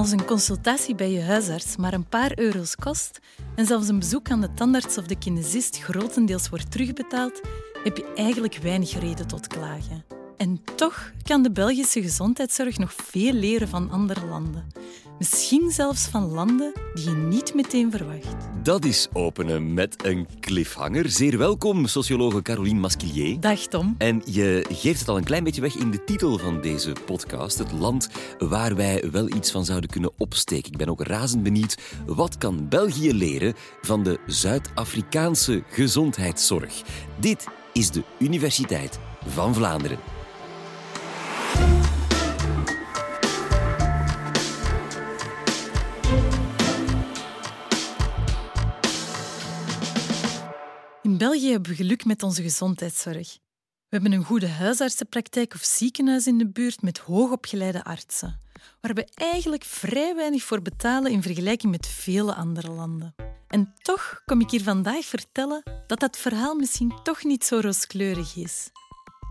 Als een consultatie bij je huisarts maar een paar euro's kost en zelfs een bezoek aan de tandarts of de kinesist grotendeels wordt terugbetaald, heb je eigenlijk weinig reden tot klagen. En toch kan de Belgische gezondheidszorg nog veel leren van andere landen. Misschien zelfs van landen die je niet meteen verwacht. Dat is openen met een cliffhanger. Zeer welkom, sociologe Caroline Masquilier. Dag Tom. En je geeft het al een klein beetje weg in de titel van deze podcast. Het land waar wij wel iets van zouden kunnen opsteken. Ik ben ook razend benieuwd. Wat kan België leren van de Zuid-Afrikaanse gezondheidszorg? Dit is de Universiteit van Vlaanderen. België hebben we geluk met onze gezondheidszorg. We hebben een goede huisartsenpraktijk of ziekenhuis in de buurt met hoogopgeleide artsen, waar we eigenlijk vrij weinig voor betalen in vergelijking met vele andere landen. En toch kom ik hier vandaag vertellen dat dat verhaal misschien toch niet zo rooskleurig is.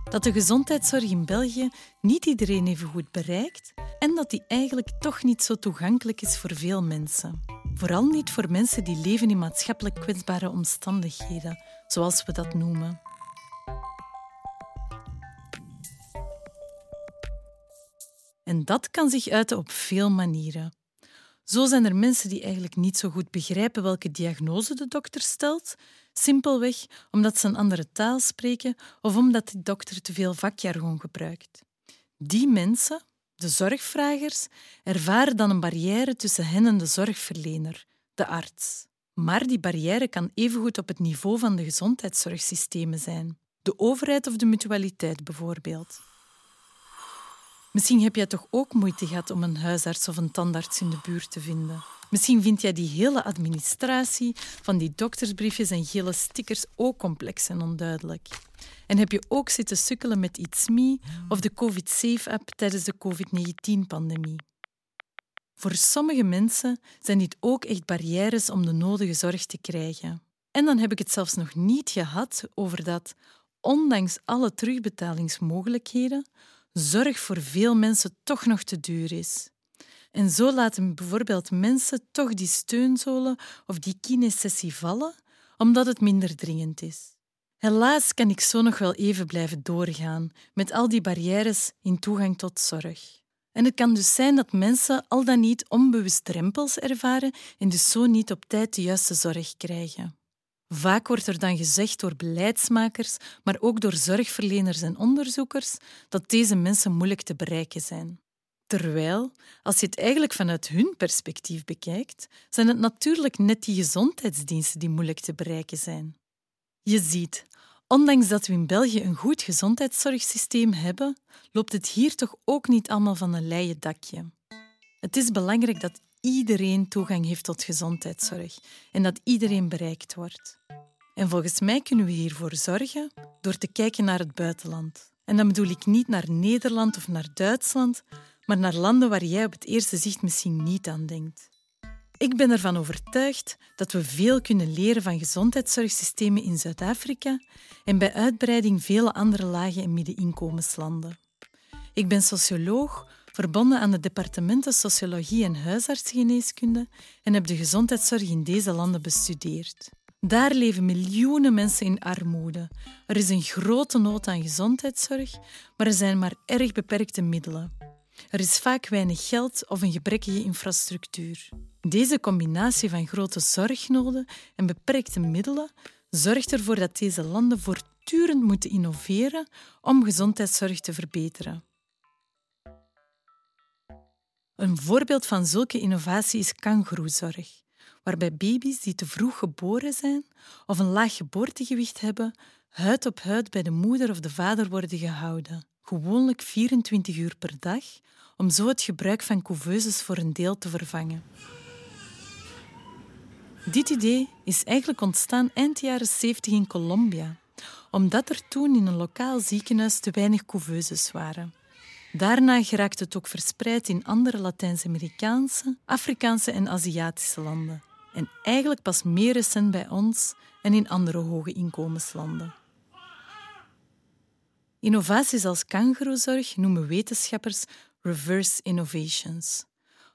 Dat de gezondheidszorg in België niet iedereen even goed bereikt en dat die eigenlijk toch niet zo toegankelijk is voor veel mensen. Vooral niet voor mensen die leven in maatschappelijk kwetsbare omstandigheden, zoals we dat noemen. En dat kan zich uiten op veel manieren. Zo zijn er mensen die eigenlijk niet zo goed begrijpen welke diagnose de dokter stelt, simpelweg omdat ze een andere taal spreken of omdat de dokter te veel vakjargon gebruikt. Die mensen, de zorgvragers, ervaren dan een barrière tussen hen en de zorgverlener, de arts. Maar die barrière kan evengoed op het niveau van de gezondheidszorgsystemen zijn, de overheid of de mutualiteit bijvoorbeeld. Misschien heb jij toch ook moeite gehad om een huisarts of een tandarts in de buurt te vinden. Misschien vind jij die hele administratie van die doktersbriefjes en gele stickers ook complex en onduidelijk. En heb je ook zitten sukkelen met It's Me of de COVID-Safe-app tijdens de COVID-19-pandemie. Voor sommige mensen zijn dit ook echt barrières om de nodige zorg te krijgen. En dan heb ik het zelfs nog niet gehad over dat, ondanks alle terugbetalingsmogelijkheden, zorg voor veel mensen toch nog te duur is. En zo laten bijvoorbeeld mensen toch die steunzolen of die kinesessie vallen, omdat het minder dringend is. Helaas kan ik zo nog wel even blijven doorgaan met al die barrières in toegang tot zorg. En het kan dus zijn dat mensen al dan niet onbewust drempels ervaren en dus zo niet op tijd de juiste zorg krijgen. Vaak wordt er dan gezegd door beleidsmakers, maar ook door zorgverleners en onderzoekers, dat deze mensen moeilijk te bereiken zijn. Terwijl, als je het eigenlijk vanuit hun perspectief bekijkt, zijn het natuurlijk net die gezondheidsdiensten die moeilijk te bereiken zijn. Je ziet, ondanks dat we in België een goed gezondheidszorgsysteem hebben, loopt het hier toch ook niet allemaal van een leien dakje. Het is belangrijk dat iedereen toegang heeft tot gezondheidszorg en dat iedereen bereikt wordt. En volgens mij kunnen we hiervoor zorgen door te kijken naar het buitenland. En dan bedoel ik niet naar Nederland of naar Duitsland, maar naar landen waar jij op het eerste zicht misschien niet aan denkt. Ik ben ervan overtuigd dat we veel kunnen leren van gezondheidszorgsystemen in Zuid-Afrika en bij uitbreiding vele andere lage- en middeninkomenslanden. Ik ben socioloog, verbonden aan de departementen Sociologie en Huisartsgeneeskunde en heb de gezondheidszorg in deze landen bestudeerd. Daar leven miljoenen mensen in armoede. Er is een grote nood aan gezondheidszorg, maar er zijn maar erg beperkte middelen. Er is vaak weinig geld of een gebrekkige infrastructuur. Deze combinatie van grote zorgnoden en beperkte middelen zorgt ervoor dat deze landen voortdurend moeten innoveren om gezondheidszorg te verbeteren. Een voorbeeld van zulke innovatie is kangoeroezorg, waarbij baby's die te vroeg geboren zijn of een laag geboortegewicht hebben, huid op huid bij de moeder of de vader worden gehouden, gewoonlijk 24 uur per dag, om zo het gebruik van couveuses voor een deel te vervangen. Dit idee is eigenlijk ontstaan eind jaren 70 in Colombia, omdat er toen in een lokaal ziekenhuis te weinig couveuses waren. Daarna geraakt het ook verspreid in andere Latijns-Amerikaanse, Afrikaanse en Aziatische landen. En eigenlijk pas meer recent bij ons en in andere hoge inkomenslanden. Innovaties als kangoeroezorg noemen wetenschappers reverse innovations,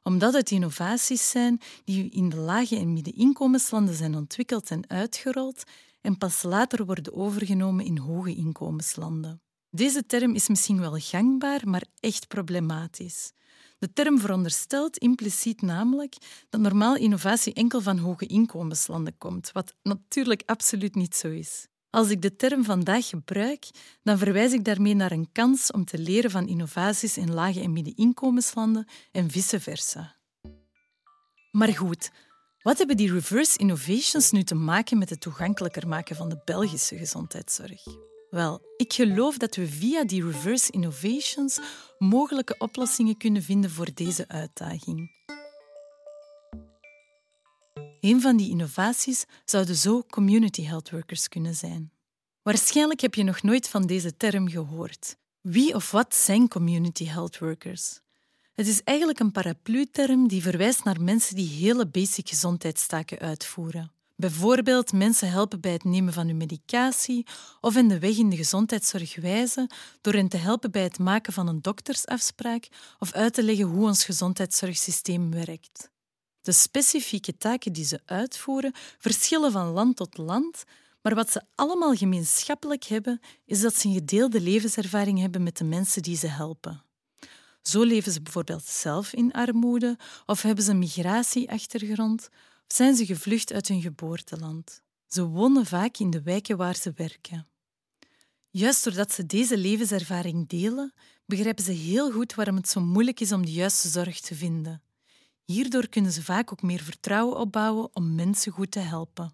omdat het innovaties zijn die in de lage en middeninkomenslanden zijn ontwikkeld en uitgerold en pas later worden overgenomen in hoge inkomenslanden. Deze term is misschien wel gangbaar, maar echt problematisch. De term veronderstelt impliciet namelijk dat normaal innovatie enkel van hoge inkomenslanden komt, wat natuurlijk absoluut niet zo is. Als ik de term vandaag gebruik, dan verwijs ik daarmee naar een kans om te leren van innovaties in lage en middeninkomenslanden en vice versa. Maar goed, wat hebben die reverse innovations nu te maken met het toegankelijker maken van de Belgische gezondheidszorg? Wel, ik geloof dat we via die reverse innovations mogelijke oplossingen kunnen vinden voor deze uitdaging. Een van die innovaties zouden zo community health workers kunnen zijn. Waarschijnlijk heb je nog nooit van deze term gehoord. Wie of wat zijn community health workers? Het is eigenlijk een paraplu-term die verwijst naar mensen die hele basic gezondheidstaken uitvoeren. Bijvoorbeeld mensen helpen bij het nemen van hun medicatie of in de weg in de gezondheidszorg wijzen door hen te helpen bij het maken van een doktersafspraak of uit te leggen hoe ons gezondheidszorgsysteem werkt. De specifieke taken die ze uitvoeren verschillen van land tot land, maar wat ze allemaal gemeenschappelijk hebben, is dat ze een gedeelde levenservaring hebben met de mensen die ze helpen. Zo leven ze bijvoorbeeld zelf in armoede of hebben ze een migratieachtergrond of zijn ze gevlucht uit hun geboorteland. Ze wonen vaak in de wijken waar ze werken. Juist doordat ze deze levenservaring delen, begrijpen ze heel goed waarom het zo moeilijk is om de juiste zorg te vinden. Hierdoor kunnen ze vaak ook meer vertrouwen opbouwen om mensen goed te helpen.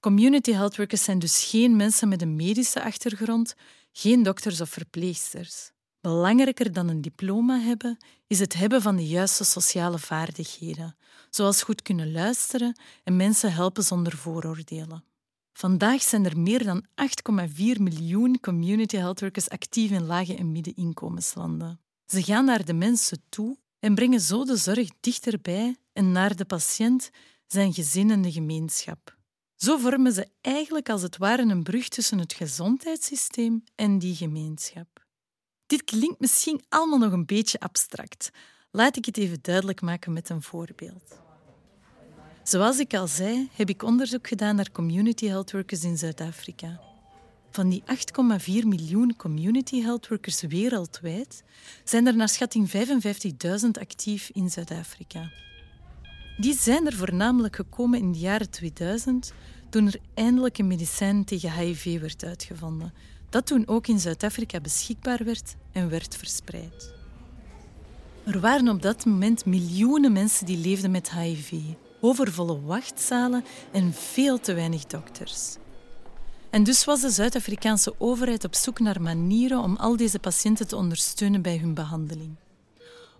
Community health workers zijn dus geen mensen met een medische achtergrond, geen dokters of verpleegsters. Belangrijker dan een diploma hebben is het hebben van de juiste sociale vaardigheden, zoals goed kunnen luisteren en mensen helpen zonder vooroordelen. Vandaag zijn er meer dan 8,4 miljoen community health workers actief in lage en middeninkomenslanden. Ze gaan naar de mensen toe en brengen zo de zorg dichterbij en naar de patiënt, zijn gezin en de gemeenschap. Zo vormen ze eigenlijk als het ware een brug tussen het gezondheidssysteem en die gemeenschap. Dit klinkt misschien allemaal nog een beetje abstract. Laat ik het even duidelijk maken met een voorbeeld. Zoals ik al zei, heb ik onderzoek gedaan naar community health workers in Zuid-Afrika. Van die 8,4 miljoen community health workers wereldwijd zijn er naar schatting 55.000 actief in Zuid-Afrika. Die zijn er voornamelijk gekomen in de jaren 2000, toen er eindelijk een medicijn tegen HIV werd uitgevonden, dat toen ook in Zuid-Afrika beschikbaar werd en werd verspreid. Er waren op dat moment miljoenen mensen die leefden met HIV, overvolle wachtzalen en veel te weinig dokters. En dus was de Zuid-Afrikaanse overheid op zoek naar manieren om al deze patiënten te ondersteunen bij hun behandeling.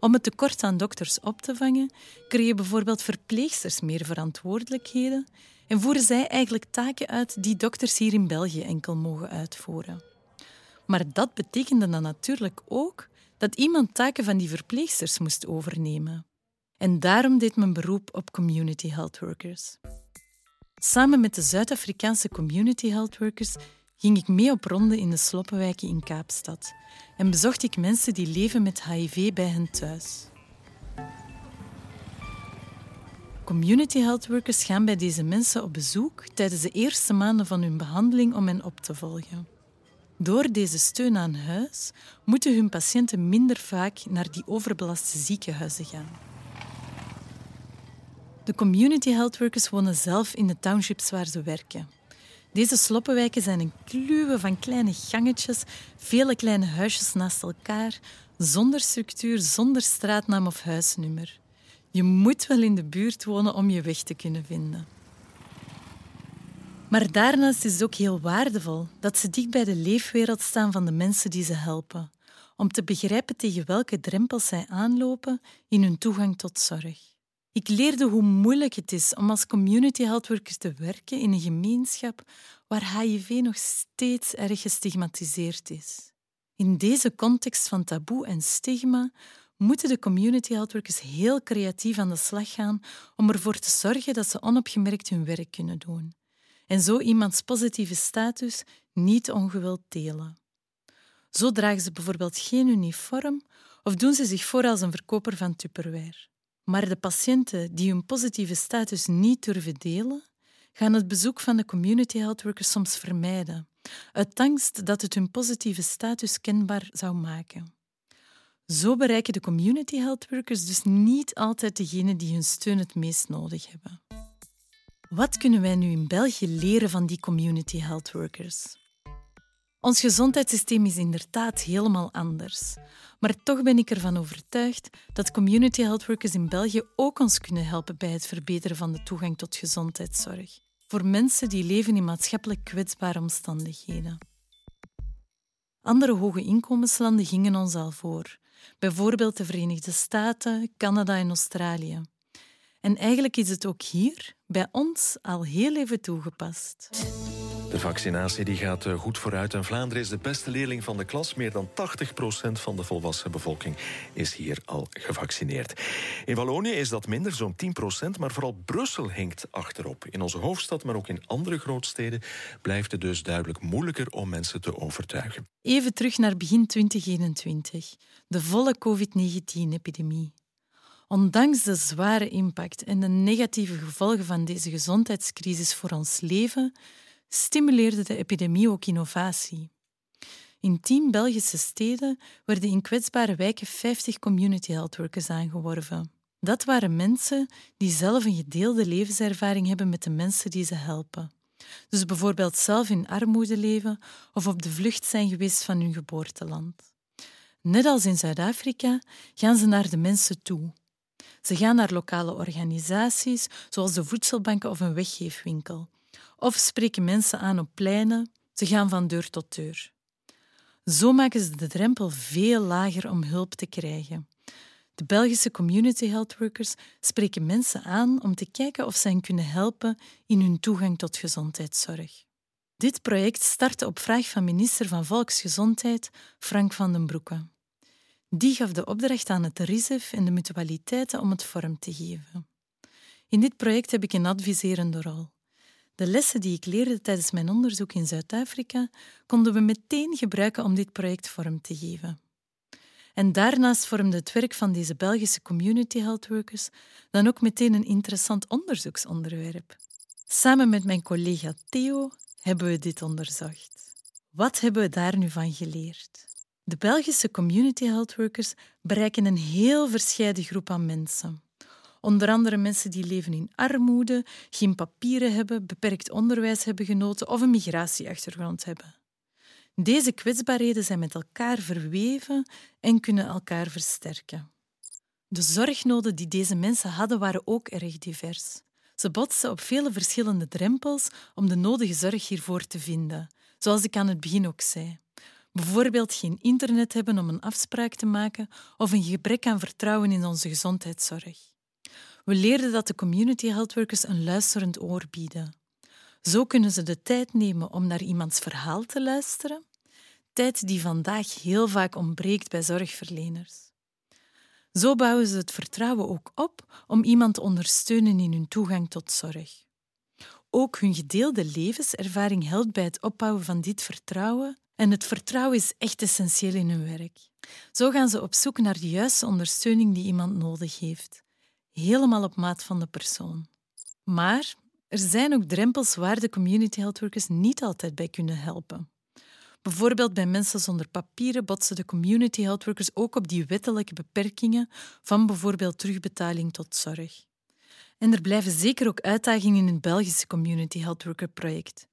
Om het tekort aan dokters op te vangen, kregen bijvoorbeeld verpleegsters meer verantwoordelijkheden en voeren zij eigenlijk taken uit die dokters hier in België enkel mogen uitvoeren. Maar dat betekende dan natuurlijk ook dat iemand taken van die verpleegsters moest overnemen. En daarom deed men beroep op community health workers. Samen met de Zuid-Afrikaanse community health workers ging ik mee op ronde in de sloppenwijken in Kaapstad en bezocht ik mensen die leven met HIV bij hen thuis. Community health workers gaan bij deze mensen op bezoek tijdens de eerste maanden van hun behandeling om hen op te volgen. Door deze steun aan huis moeten hun patiënten minder vaak naar die overbelaste ziekenhuizen gaan. De community health workers wonen zelf in de townships waar ze werken. Deze sloppenwijken zijn een kluwe van kleine gangetjes, vele kleine huisjes naast elkaar, zonder structuur, zonder straatnaam of huisnummer. Je moet wel in de buurt wonen om je weg te kunnen vinden. Maar daarnaast is het ook heel waardevol dat ze dicht bij de leefwereld staan van de mensen die ze helpen, om te begrijpen tegen welke drempels zij aanlopen in hun toegang tot zorg. Ik leerde hoe moeilijk het is om als community health te werken in een gemeenschap waar HIV nog steeds erg gestigmatiseerd is. In deze context van taboe en stigma moeten de community health workers heel creatief aan de slag gaan om ervoor te zorgen dat ze onopgemerkt hun werk kunnen doen en zo iemands positieve status niet ongewild delen. Zo dragen ze bijvoorbeeld geen uniform of doen ze zich voor als een verkoper van Tupperware. Maar de patiënten die hun positieve status niet durven delen, gaan het bezoek van de community health workers soms vermijden, uit angst dat het hun positieve status kenbaar zou maken. Zo bereiken de community health workers dus niet altijd degenen die hun steun het meest nodig hebben. Wat kunnen wij nu in België leren van die community health workers? Ons gezondheidssysteem is inderdaad helemaal anders. Maar toch ben ik ervan overtuigd dat community health workers in België ook ons kunnen helpen bij het verbeteren van de toegang tot gezondheidszorg. Voor mensen die leven in maatschappelijk kwetsbare omstandigheden. Andere hoge inkomenslanden gingen ons al voor, bijvoorbeeld de Verenigde Staten, Canada en Australië. En eigenlijk is het ook hier, bij ons, al heel even toegepast. De vaccinatie die gaat eh, goed vooruit en Vlaanderen is de beste leerling van de klas. Meer dan 80% van de volwassen bevolking is hier al gevaccineerd. In Wallonië is dat minder, zo'n 10% maar vooral Brussel hinkt achterop. In onze hoofdstad, maar ook in andere grootsteden blijft het dus duidelijk moeilijker om mensen te overtuigen. Even terug naar begin 2021, de volle COVID-19-epidemie. Ondanks de zware impact en de negatieve gevolgen van deze gezondheidscrisis voor ons leven, stimuleerde de epidemie ook innovatie. In tien Belgische steden werden in kwetsbare wijken 50 community health workers aangeworven. Dat waren mensen die zelf een gedeelde levenservaring hebben met de mensen die ze helpen. Dus bijvoorbeeld zelf in armoede leven of op de vlucht zijn geweest van hun geboorteland. Net als in Zuid-Afrika gaan ze naar de mensen toe. Ze gaan naar lokale organisaties, zoals de voedselbanken of een weggeefwinkel, of spreken mensen aan op pleinen. Ze gaan van deur tot deur. Zo maken ze de drempel veel lager om hulp te krijgen. De Belgische community health workers spreken mensen aan om te kijken of ze hen kunnen helpen in hun toegang tot gezondheidszorg. Dit project startte op vraag van minister van Volksgezondheid Frank van den Broeke. Die gaf de opdracht aan het RISEF en de mutualiteiten om het vorm te geven. In dit project heb ik een adviserende rol. De lessen die ik leerde tijdens mijn onderzoek in Zuid-Afrika konden we meteen gebruiken om dit project vorm te geven. En daarnaast vormde het werk van deze Belgische community health workers dan ook meteen een interessant onderzoeksonderwerp. Samen met mijn collega Theo hebben we dit onderzocht. Wat hebben we daar nu van geleerd? De Belgische community health workers bereiken een heel verscheiden groep aan mensen. Onder andere mensen die leven in armoede, geen papieren hebben, beperkt onderwijs hebben genoten of een migratieachtergrond hebben. Deze kwetsbaarheden zijn met elkaar verweven en kunnen elkaar versterken. De zorgnoden die deze mensen hadden waren ook erg divers. Ze botsten op vele verschillende drempels om de nodige zorg hiervoor te vinden, zoals ik aan het begin ook zei. Bijvoorbeeld geen internet hebben om een afspraak te maken of een gebrek aan vertrouwen in onze gezondheidszorg. We leerden dat de community health workers een luisterend oor bieden. Zo kunnen ze de tijd nemen om naar iemands verhaal te luisteren, tijd die vandaag heel vaak ontbreekt bij zorgverleners. Zo bouwen ze het vertrouwen ook op om iemand te ondersteunen in hun toegang tot zorg. Ook hun gedeelde levenservaring helpt bij het opbouwen van dit vertrouwen en het vertrouwen is echt essentieel in hun werk. Zo gaan ze op zoek naar de juiste ondersteuning die iemand nodig heeft, helemaal op maat van de persoon. Maar er zijn ook drempels waar de community health workers niet altijd bij kunnen helpen. Bijvoorbeeld bij mensen zonder papieren botsen de community health workers ook op die wettelijke beperkingen van bijvoorbeeld terugbetaling tot zorg. En er blijven zeker ook uitdagingen in het Belgische community health worker project.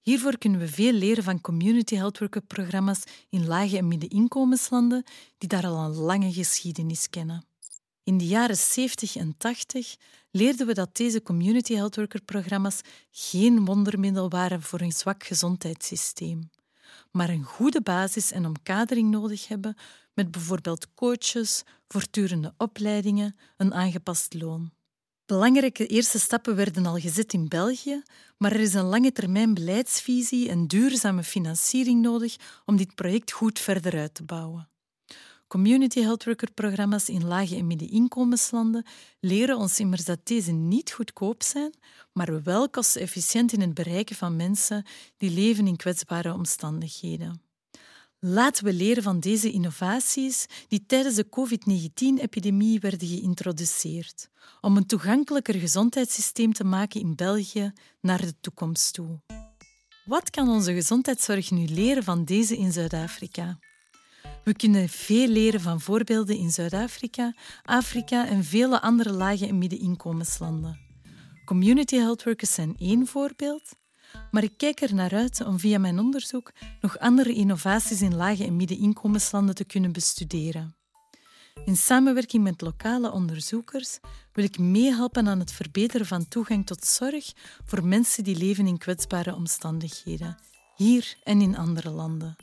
Hiervoor kunnen we veel leren van community health worker programma's in lage en middeninkomenslanden die daar al een lange geschiedenis kennen. In de jaren 70 en 80 leerden we dat deze community health worker programma's geen wondermiddel waren voor een zwak gezondheidssysteem, maar een goede basis en omkadering nodig hebben met bijvoorbeeld coaches, voortdurende opleidingen, een aangepast loon. Belangrijke eerste stappen werden al gezet in België, maar er is een lange termijn beleidsvisie en duurzame financiering nodig om dit project goed verder uit te bouwen. Community Health Worker programma's in lage en middeninkomenslanden leren ons immers dat deze niet goedkoop zijn, maar wel kostenefficiënt in het bereiken van mensen die leven in kwetsbare omstandigheden. Laten we leren van deze innovaties die tijdens de COVID-19-epidemie werden geïntroduceerd, om een toegankelijker gezondheidssysteem te maken in België naar de toekomst toe. Wat kan onze gezondheidszorg nu leren van deze in Zuid-Afrika? We kunnen veel leren van voorbeelden in Zuid-Afrika, Afrika en vele andere lage- en middeninkomenslanden. Community health workers zijn één voorbeeld, maar ik kijk er naar uit om via mijn onderzoek nog andere innovaties in lage- en middeninkomenslanden te kunnen bestuderen. In samenwerking met lokale onderzoekers wil ik meehelpen aan het verbeteren van toegang tot zorg voor mensen die leven in kwetsbare omstandigheden, hier en in andere landen.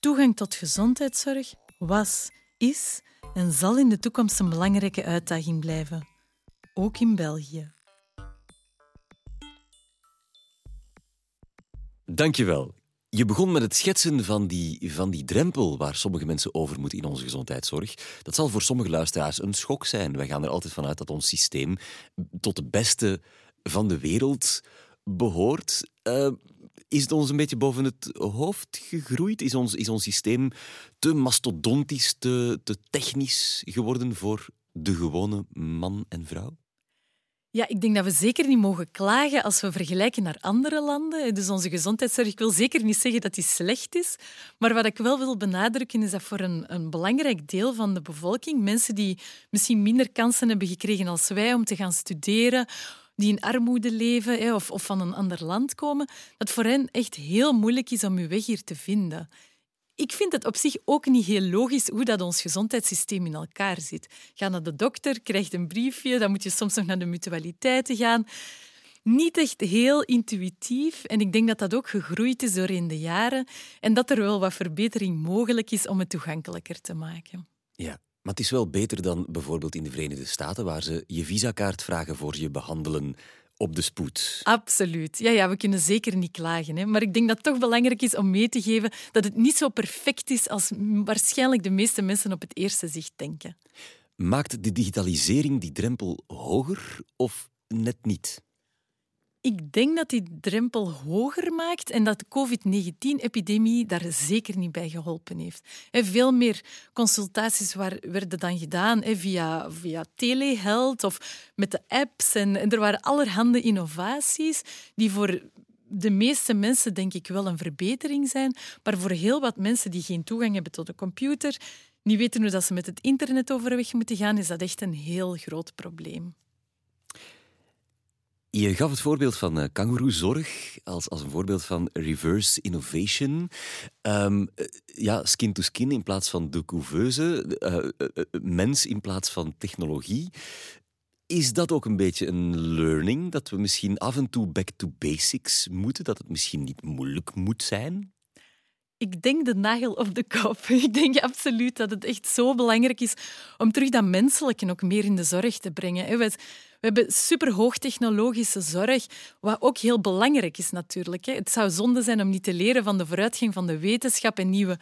Toegang tot gezondheidszorg was, is en zal in de toekomst een belangrijke uitdaging blijven, ook in België. Dankjewel. Je begon met het schetsen van die, van die drempel waar sommige mensen over moeten in onze gezondheidszorg. Dat zal voor sommige luisteraars een schok zijn. Wij gaan er altijd vanuit dat ons systeem tot de beste van de wereld behoort. Uh, is het ons een beetje boven het hoofd gegroeid? Is ons, is ons systeem te mastodontisch, te, te technisch geworden voor de gewone man en vrouw? Ja, ik denk dat we zeker niet mogen klagen als we vergelijken naar andere landen. Dus onze gezondheidszorg, ik wil zeker niet zeggen dat die slecht is. Maar wat ik wel wil benadrukken is dat voor een, een belangrijk deel van de bevolking, mensen die misschien minder kansen hebben gekregen als wij om te gaan studeren, die in armoede leven of, of van een ander land komen, dat voor hen echt heel moeilijk is om hun weg hier te vinden. Ik vind het op zich ook niet heel logisch hoe dat ons gezondheidssysteem in elkaar zit. Ga naar de dokter, krijgt een briefje, dan moet je soms nog naar de mutualiteiten gaan. Niet echt heel intuïtief en ik denk dat dat ook gegroeid is door in de jaren en dat er wel wat verbetering mogelijk is om het toegankelijker te maken. Ja, maar het is wel beter dan bijvoorbeeld in de Verenigde Staten, waar ze je visakaart vragen voor je behandelen op de spoed. Absoluut. Ja, ja, we kunnen zeker niet klagen. Hè. Maar ik denk dat het toch belangrijk is om mee te geven dat het niet zo perfect is als waarschijnlijk de meeste mensen op het eerste zicht denken. Maakt de digitalisering die drempel hoger of net niet? Ik denk dat die drempel hoger maakt en dat de COVID-19-epidemie daar zeker niet bij geholpen heeft. Veel meer consultaties werden dan gedaan via, via telehealth of met de apps. En er waren allerhande innovaties die voor de meeste mensen denk ik wel een verbetering zijn, maar voor heel wat mensen die geen toegang hebben tot de computer, niet weten hoe dat ze met het internet overweg moeten gaan, is dat echt een heel groot probleem. Je gaf het voorbeeld van uh, als, als een voorbeeld van reverse innovation. Um, ja, skin to skin in plaats van de couveuse, uh, mens in plaats van technologie. Is dat ook een beetje een learning? Dat we misschien af en toe back to basics moeten? Dat het misschien niet moeilijk moet zijn? Ik denk de nagel op de kop. Ik denk absoluut dat het echt zo belangrijk is om terug dat menselijke nog meer in de zorg te brengen. We hebben superhoogtechnologische zorg, wat ook heel belangrijk is natuurlijk. Het zou zonde zijn om niet te leren van de vooruitgang van de wetenschap en nieuwe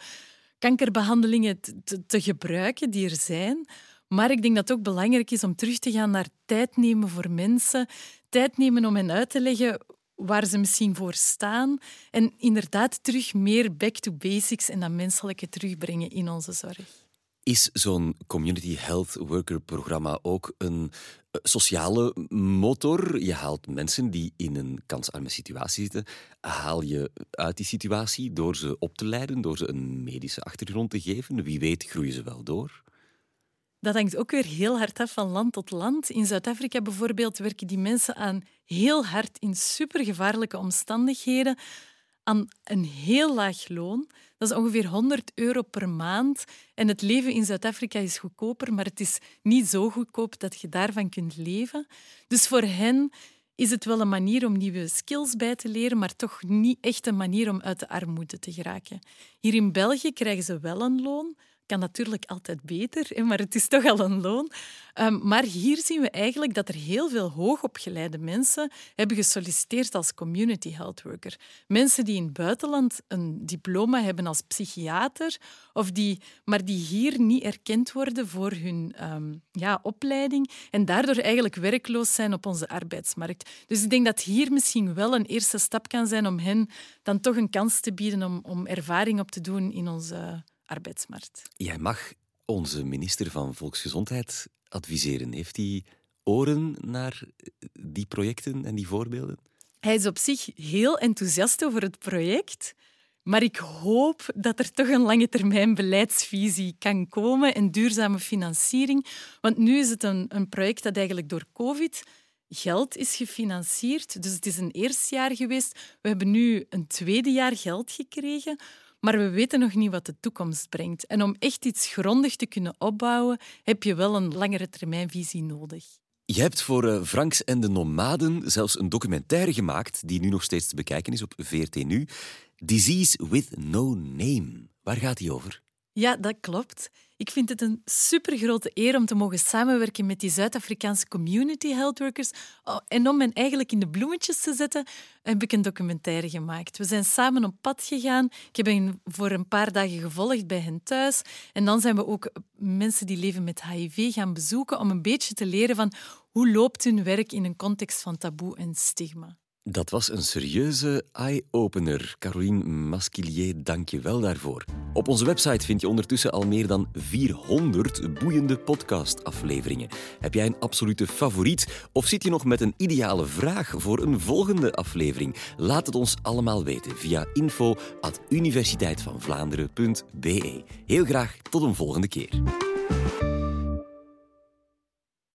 kankerbehandelingen te gebruiken die er zijn. Maar ik denk dat het ook belangrijk is om terug te gaan naar tijd nemen voor mensen. Tijd nemen om hen uit te leggen waar ze misschien voor staan. En inderdaad terug meer back to basics en dat menselijke terugbrengen in onze zorg. Is zo'n community health worker programma ook een eh, sociale motor? Je haalt mensen die in een kansarme situatie zitten, haal je uit die situatie door ze op te leiden, door ze een medische achtergrond te geven. Wie weet groeien ze wel door. Dat hangt ook weer heel hard af van land tot land. In Zuid-Afrika bijvoorbeeld werken die mensen aan heel hard in supergevaarlijke omstandigheden aan een heel laag loon. Dat is ongeveer 100 euro per maand. En het leven in Zuid-Afrika is goedkoper, maar het is niet zo goedkoop dat je daarvan kunt leven. Dus voor hen is het wel een manier om nieuwe skills bij te leren, maar toch niet echt een manier om uit de armoede te geraken. Hier in België krijgen ze wel een loon, kan natuurlijk altijd beter, maar het is toch al een loon. Ehm, maar hier zien we eigenlijk dat er heel veel hoogopgeleide mensen hebben gesolliciteerd als community health worker. Mensen die in het buitenland een diploma hebben als psychiater, of die, maar die hier niet erkend worden voor hun ehm, ja, opleiding en daardoor eigenlijk werkloos zijn op onze arbeidsmarkt. Dus ik denk dat hier misschien wel een eerste stap kan zijn om hen dan toch een kans te bieden om, om ervaring op te doen in onze arbeidsmarkt. Jij mag onze minister van Volksgezondheid adviseren. Heeft hij oren naar die projecten en die voorbeelden? Hij is op zich heel enthousiast over het project. Maar ik hoop dat er toch een lange termijn beleidsvisie kan komen en duurzame financiering. Want nu is het een, een project dat eigenlijk door COVID geld is gefinancierd. Dus het is een eerste jaar geweest. We hebben nu een tweede jaar geld gekregen. Maar we weten nog niet wat de toekomst brengt. En om echt iets grondig te kunnen opbouwen, heb je wel een langere termijnvisie nodig. Je hebt voor uh, Franks en de Nomaden zelfs een documentaire gemaakt die nu nog steeds te bekijken is op VRT Nu. Disease with No Name. Waar gaat die over? Ja, dat klopt. Ik vind het een supergrote eer om te mogen samenwerken met die Zuid-Afrikaanse community health workers. Oh, en om hen eigenlijk in de bloemetjes te zetten, heb ik een documentaire gemaakt. We zijn samen op pad gegaan. Ik heb hen voor een paar dagen gevolgd bij hen thuis. En dan zijn we ook mensen die leven met HIV gaan bezoeken om een beetje te leren van hoe loopt hun werk in een context van taboe en stigma. Dat was een serieuze eye-opener. Caroline Masquilier, dank je wel daarvoor. Op onze website vind je ondertussen al meer dan 400 boeiende podcastafleveringen. Heb jij een absolute favoriet of zit je nog met een ideale vraag voor een volgende aflevering? Laat het ons allemaal weten via info.universiteitvanvlaanderen.be. Heel graag tot een volgende keer.